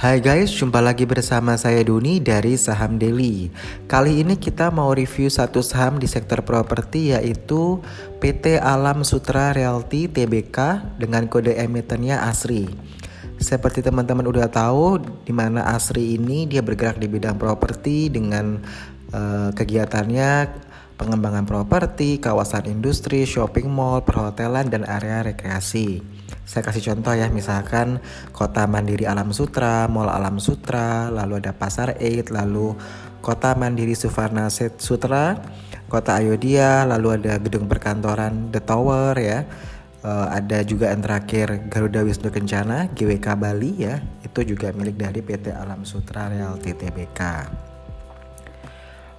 Hai guys, jumpa lagi bersama saya Duni dari Saham Daily. Kali ini kita mau review satu saham di sektor properti yaitu PT Alam Sutra Realty Tbk dengan kode emitennya ASRI. Seperti teman-teman udah tahu, di mana ASRI ini dia bergerak di bidang properti dengan uh, kegiatannya pengembangan properti, kawasan industri, shopping mall, perhotelan, dan area rekreasi. Saya kasih contoh ya, misalkan Kota Mandiri Alam Sutra, Mall Alam Sutra, lalu ada Pasar Eid, lalu Kota Mandiri Suvarna Sutra, Kota Ayodhya, lalu ada gedung perkantoran The Tower ya. Uh, ada juga yang terakhir Garuda Wisnu Kencana GWK Bali ya itu juga milik dari PT Alam Sutra Realty Tbk.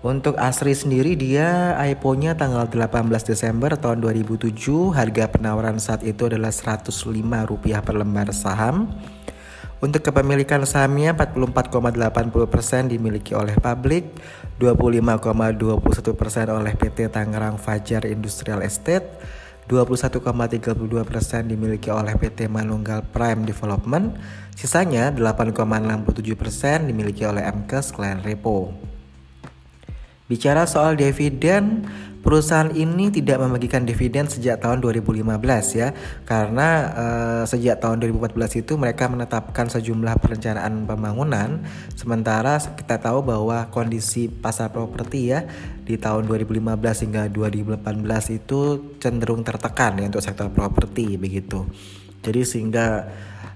Untuk Asri sendiri dia IPO-nya tanggal 18 Desember tahun 2007 Harga penawaran saat itu adalah 105 rupiah per lembar saham Untuk kepemilikan sahamnya 44,80% dimiliki oleh publik 25,21% oleh PT Tangerang Fajar Industrial Estate 21,32% dimiliki oleh PT Manunggal Prime Development, sisanya 8,67% dimiliki oleh MKS Clan Repo. Bicara soal dividen, perusahaan ini tidak membagikan dividen sejak tahun 2015 ya. Karena uh, sejak tahun 2014 itu mereka menetapkan sejumlah perencanaan pembangunan sementara kita tahu bahwa kondisi pasar properti ya di tahun 2015 hingga 2018 itu cenderung tertekan ya untuk sektor properti begitu. Jadi sehingga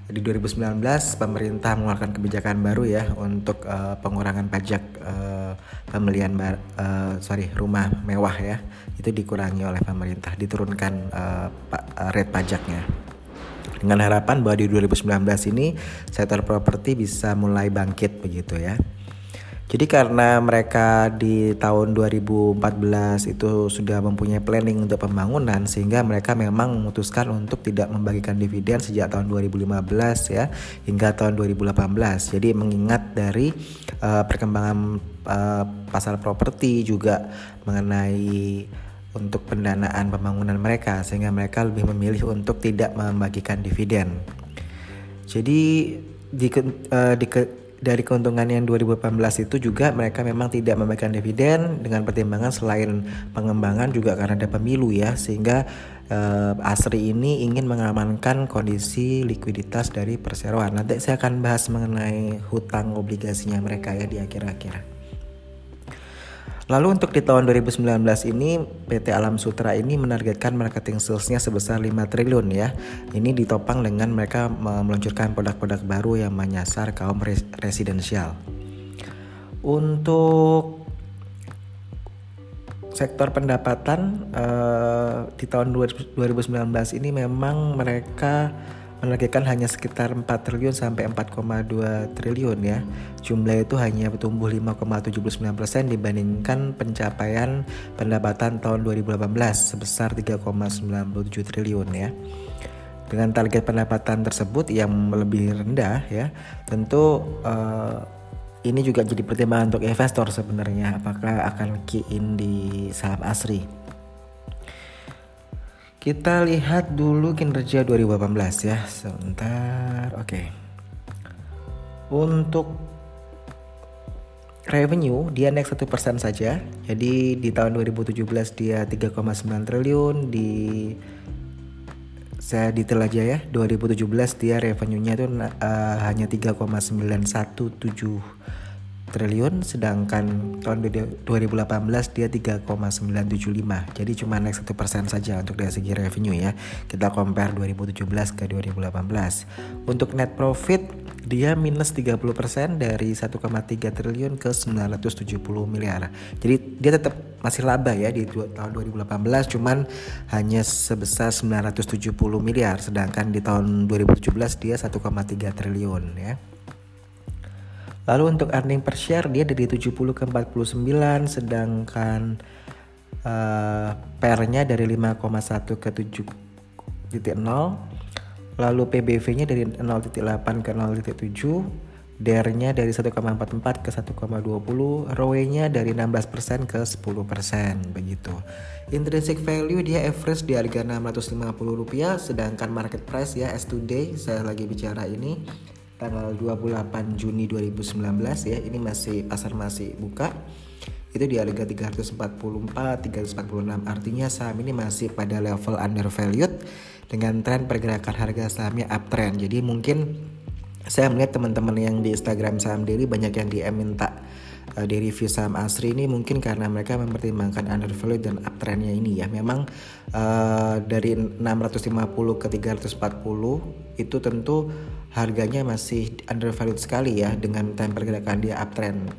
di 2019 pemerintah mengeluarkan kebijakan baru ya untuk uh, pengurangan pajak uh, pembelian bar, uh, sorry rumah mewah ya itu dikurangi oleh pemerintah diturunkan uh, rate pajaknya dengan harapan bahwa di 2019 ini sektor properti bisa mulai bangkit begitu ya. Jadi karena mereka di tahun 2014 itu sudah mempunyai planning untuk pembangunan sehingga mereka memang memutuskan untuk tidak membagikan dividen sejak tahun 2015 ya hingga tahun 2018. Jadi mengingat dari uh, perkembangan uh, pasar properti juga mengenai untuk pendanaan pembangunan mereka sehingga mereka lebih memilih untuk tidak membagikan dividen. Jadi di, uh, di dari keuntungan yang 2018 itu juga mereka memang tidak memberikan dividen dengan pertimbangan selain pengembangan juga karena ada pemilu ya sehingga uh, Asri ini ingin mengamankan kondisi likuiditas dari perseroan. Nanti saya akan bahas mengenai hutang obligasinya mereka ya di akhir-akhir. Lalu untuk di tahun 2019 ini PT Alam Sutra ini menargetkan marketing salesnya sebesar 5 triliun ya. Ini ditopang dengan mereka meluncurkan produk-produk baru yang menyasar kaum residensial. Untuk sektor pendapatan uh, di tahun 2019 ini memang mereka menargetkan hanya sekitar 4 triliun sampai 4,2 triliun ya. Jumlah itu hanya tumbuh 5,79% dibandingkan pencapaian pendapatan tahun 2018 sebesar 3,97 triliun ya. Dengan target pendapatan tersebut yang lebih rendah ya, tentu uh, ini juga jadi pertimbangan untuk investor sebenarnya apakah akan key in di saham Asri. Kita lihat dulu kinerja 2018 ya. Sebentar. Oke. Okay. Untuk revenue dia naik satu persen saja. Jadi di tahun 2017 dia 3,9 triliun di saya detail aja ya 2017 dia revenue-nya tuh uh, hanya 3,917 triliun sedangkan tahun 2018 dia 3,975 jadi cuma naik satu persen saja untuk dari segi revenue ya. Kita compare 2017 ke 2018 untuk net profit dia minus 30% dari 1,3 triliun ke 970 miliar. Jadi dia tetap masih laba ya di tahun 2018 cuman hanya sebesar 970 miliar sedangkan di tahun 2017 dia 1,3 triliun ya Lalu untuk earning per share dia dari 70 ke 49 sedangkan uh, pernya dari 5,1 ke 7.0 lalu PBV-nya dari 0.8 ke 0.7 DER-nya dari 1,44 ke 1,20 ROE-nya dari 16% ke 10% begitu. Intrinsic value dia average di harga 650 rupiah sedangkan market price ya as today saya lagi bicara ini tanggal 28 Juni 2019 ya. Ini masih pasar masih buka. Itu di harga 344, 346. Artinya saham ini masih pada level undervalued dengan tren pergerakan harga sahamnya uptrend. Jadi mungkin saya melihat teman-teman yang di Instagram saham daily banyak yang DM minta uh, di review saham Asri ini mungkin karena mereka mempertimbangkan undervalue dan uptrendnya ini ya. Memang uh, dari 650 ke 340 itu tentu harganya masih undervalued sekali ya dengan tren pergerakan dia uptrend.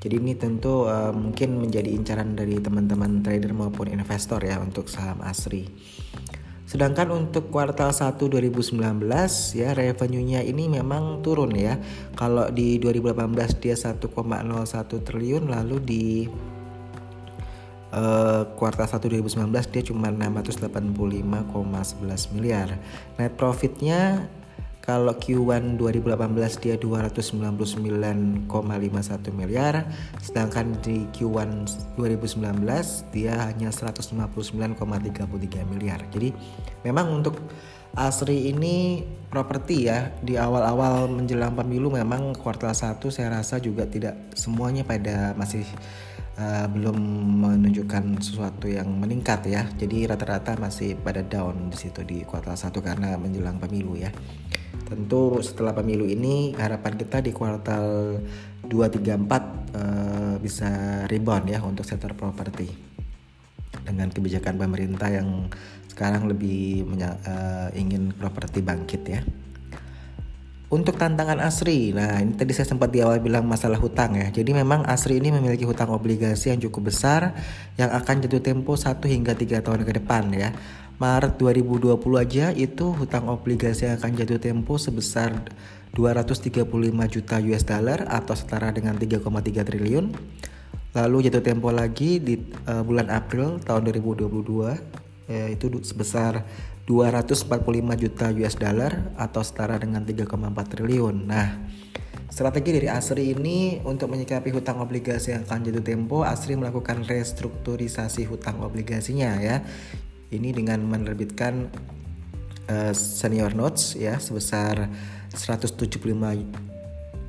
Jadi ini tentu uh, mungkin menjadi incaran dari teman-teman trader maupun investor ya untuk saham Asri. Sedangkan untuk kuartal 1 2019 ya revenue-nya ini memang turun ya. Kalau di 2018 dia 1,01 triliun lalu di uh, kuartal 1 2019 dia cuma 685,11 miliar. Net profitnya kalau Q1 2018 dia 299,51 miliar, sedangkan di Q1 2019 dia hanya 159,33 miliar. Jadi memang untuk Asri ini properti ya di awal-awal menjelang pemilu memang kuartal 1 saya rasa juga tidak semuanya pada masih uh, belum menunjukkan sesuatu yang meningkat ya. Jadi rata-rata masih pada down di situ di kuartal 1 karena menjelang pemilu ya. Tentu setelah pemilu ini harapan kita di kuartal 2 3 4 uh, bisa rebound ya untuk sektor properti. Dengan kebijakan pemerintah yang sekarang lebih uh, ingin properti bangkit ya. Untuk tantangan Asri, nah ini tadi saya sempat di awal bilang masalah hutang ya. Jadi memang Asri ini memiliki hutang obligasi yang cukup besar yang akan jatuh tempo 1 hingga 3 tahun ke depan ya. Maret 2020 aja itu hutang obligasi yang akan jatuh tempo sebesar 235 juta US dollar atau setara dengan 3,3 triliun. Lalu jatuh tempo lagi di uh, bulan April tahun 2022 eh, itu sebesar 245 juta US dollar atau setara dengan 3,4 triliun. Nah, Strategi dari Asri ini untuk menyikapi hutang obligasi yang akan jatuh tempo, Asri melakukan restrukturisasi hutang obligasinya ya ini dengan menerbitkan uh, senior notes ya sebesar 175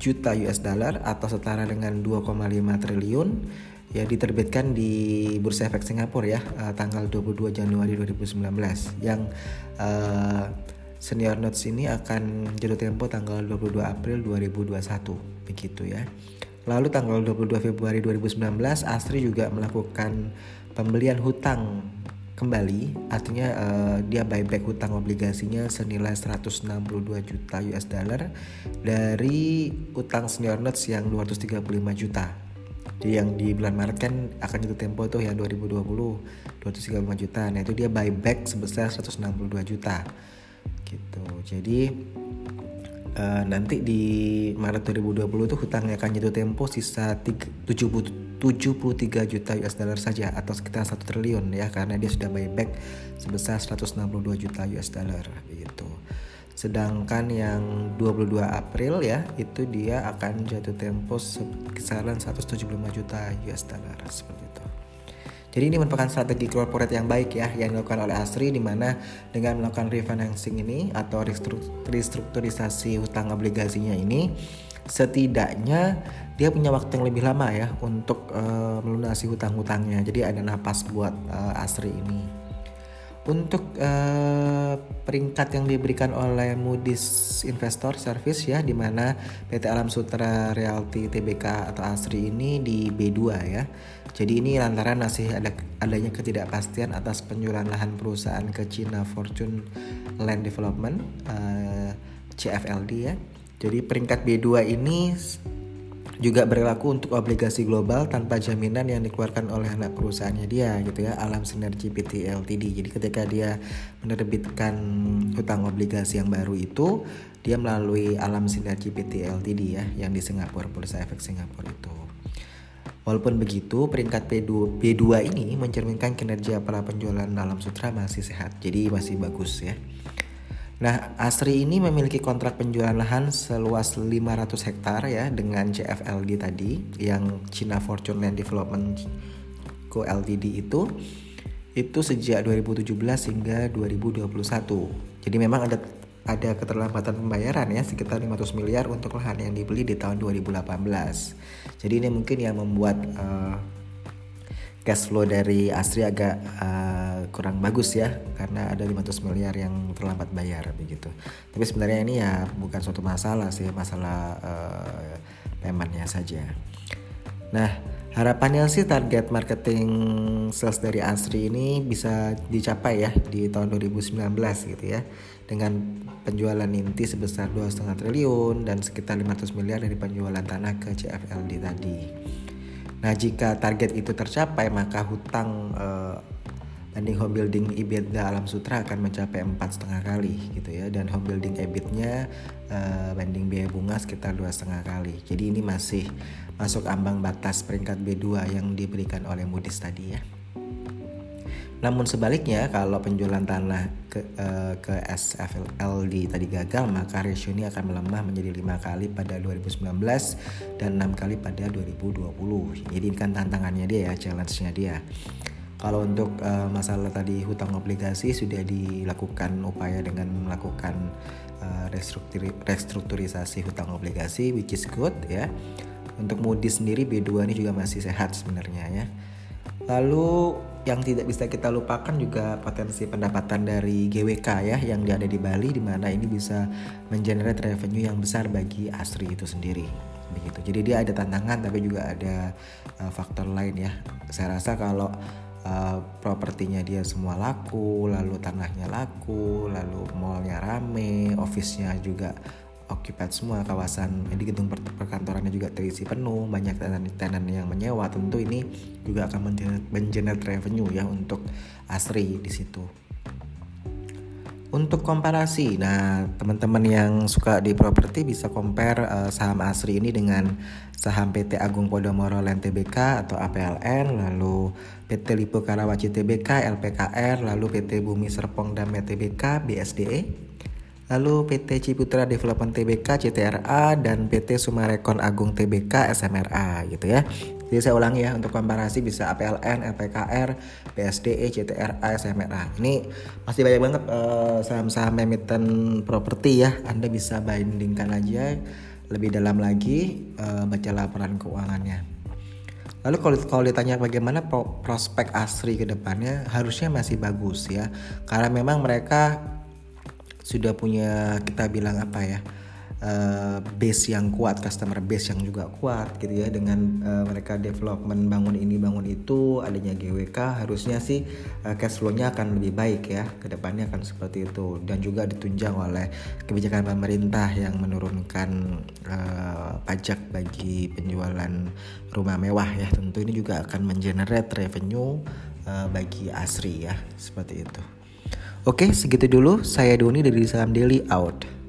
juta US dollar atau setara dengan 2,5 triliun ya diterbitkan di Bursa Efek Singapura ya uh, tanggal 22 Januari 2019 yang uh, senior notes ini akan jatuh tempo tanggal 22 April 2021 begitu ya. Lalu tanggal 22 Februari 2019 Asri juga melakukan pembelian hutang kembali artinya uh, dia buyback hutang obligasinya senilai 162 juta US dollar dari utang senior notes yang 235 juta. Jadi yang di bulan Maret kan akan jatuh tempo tuh yang 2020 235 juta. Nah itu dia buyback sebesar 162 juta. Gitu. Jadi uh, nanti di Maret 2020 tuh hutangnya akan jatuh tempo sisa 3, 73 juta US dollar saja atau sekitar 1 triliun ya karena dia sudah buyback sebesar 162 juta US dollar gitu. Sedangkan yang 22 April ya itu dia akan jatuh tempo kisaran 175 juta US dollar seperti itu. Jadi ini merupakan strategi corporate yang baik ya yang dilakukan oleh Asri di mana dengan melakukan refinancing ini atau restrukturisasi hutang obligasinya ini setidaknya dia punya waktu yang lebih lama ya untuk uh, melunasi hutang-hutangnya. Jadi ada napas buat uh, Asri ini. Untuk uh, peringkat yang diberikan oleh Moody's Investor Service ya di mana PT Alam Sutra Realty Tbk atau Asri ini di B2 ya. Jadi ini lantaran masih ada adanya ketidakpastian atas penjualan lahan perusahaan ke China Fortune Land Development uh, CFLD ya. Jadi peringkat B2 ini juga berlaku untuk obligasi global tanpa jaminan yang dikeluarkan oleh anak perusahaannya dia gitu ya Alam Sinergi PT Ltd. Jadi ketika dia menerbitkan hutang obligasi yang baru itu dia melalui Alam Sinergi PT Ltd ya yang di Singapura Bursa Efek Singapura itu. Walaupun begitu, peringkat B2, B2 ini mencerminkan kinerja para penjualan Alam Sutra masih sehat, jadi masih bagus ya. Nah, Asri ini memiliki kontrak penjualan lahan seluas 500 hektar ya dengan CFLD tadi yang China Fortune Land Development Co Ltd itu itu sejak 2017 hingga 2021. Jadi memang ada ada keterlambatan pembayaran ya sekitar 500 miliar untuk lahan yang dibeli di tahun 2018. Jadi ini mungkin yang membuat uh, cash flow dari Asri agak uh, kurang bagus ya karena ada 500 miliar yang terlambat bayar begitu. Tapi sebenarnya ini ya bukan suatu masalah sih, masalah uh, paymentnya saja. Nah, harapannya sih target marketing sales dari Asri ini bisa dicapai ya di tahun 2019 gitu ya dengan penjualan inti sebesar 2,5 triliun dan sekitar 500 miliar dari penjualan tanah ke CFLD tadi. Nah, jika target itu tercapai, maka hutang uh, banding home building EBITDA Alam Sutra akan mencapai empat setengah kali gitu ya dan home building EBIT-nya uh, banding biaya bunga sekitar dua setengah kali. Jadi ini masih masuk ambang batas peringkat B2 yang diberikan oleh Moody's tadi ya. Namun sebaliknya kalau penjualan tanah ke, uh, ke SFLD tadi gagal maka rasio ini akan melemah menjadi lima kali pada 2019 dan enam kali pada 2020. Jadi ini kan tantangannya dia ya, challenge-nya dia. Kalau untuk uh, masalah tadi hutang obligasi sudah dilakukan upaya dengan melakukan uh, restrukturisasi hutang obligasi which is good ya. Untuk Moody's sendiri B2 ini juga masih sehat sebenarnya ya. Lalu yang tidak bisa kita lupakan juga potensi pendapatan dari GWK ya yang ada di Bali di mana ini bisa mengenerate revenue yang besar bagi Asri itu sendiri begitu. Jadi dia ada tantangan tapi juga ada uh, faktor lain ya. Saya rasa kalau uh, propertinya dia semua laku, lalu tanahnya laku, lalu mallnya rame, office-nya juga occupied semua kawasan di gedung perkantorannya juga terisi penuh banyak tenan-tenan yang menyewa. Tentu ini juga akan mengenerate revenue ya untuk Asri di situ untuk komparasi, nah teman-teman yang suka di properti bisa compare uh, saham Asri ini dengan saham PT Agung Podomoro Land Tbk atau APLN, lalu PT Lipo Karawaci Tbk, LPKR, lalu PT Bumi Serpong dan Tbk, BSDE, lalu PT Ciputra Development Tbk CTRA dan PT Sumarekon Agung Tbk SMRA gitu ya. Jadi saya ulangi ya untuk komparasi bisa APLN, LPKR, PSDE, CTRA, SMRA. Ini masih banyak banget uh, saham-saham emiten properti ya. Anda bisa bandingkan aja lebih dalam lagi uh, baca laporan keuangannya. Lalu kalau, kalau ditanya bagaimana prospek Asri ke depannya harusnya masih bagus ya. Karena memang mereka sudah punya kita bilang apa ya uh, base yang kuat, customer base yang juga kuat gitu ya dengan uh, mereka development bangun ini bangun itu adanya GWK harusnya sih uh, cash flow-nya akan lebih baik ya ke depannya akan seperti itu dan juga ditunjang oleh kebijakan pemerintah yang menurunkan uh, pajak bagi penjualan rumah mewah ya tentu ini juga akan mengenerate revenue uh, bagi Asri ya seperti itu. Oke, segitu dulu. Saya Doni dari Saham Daily out.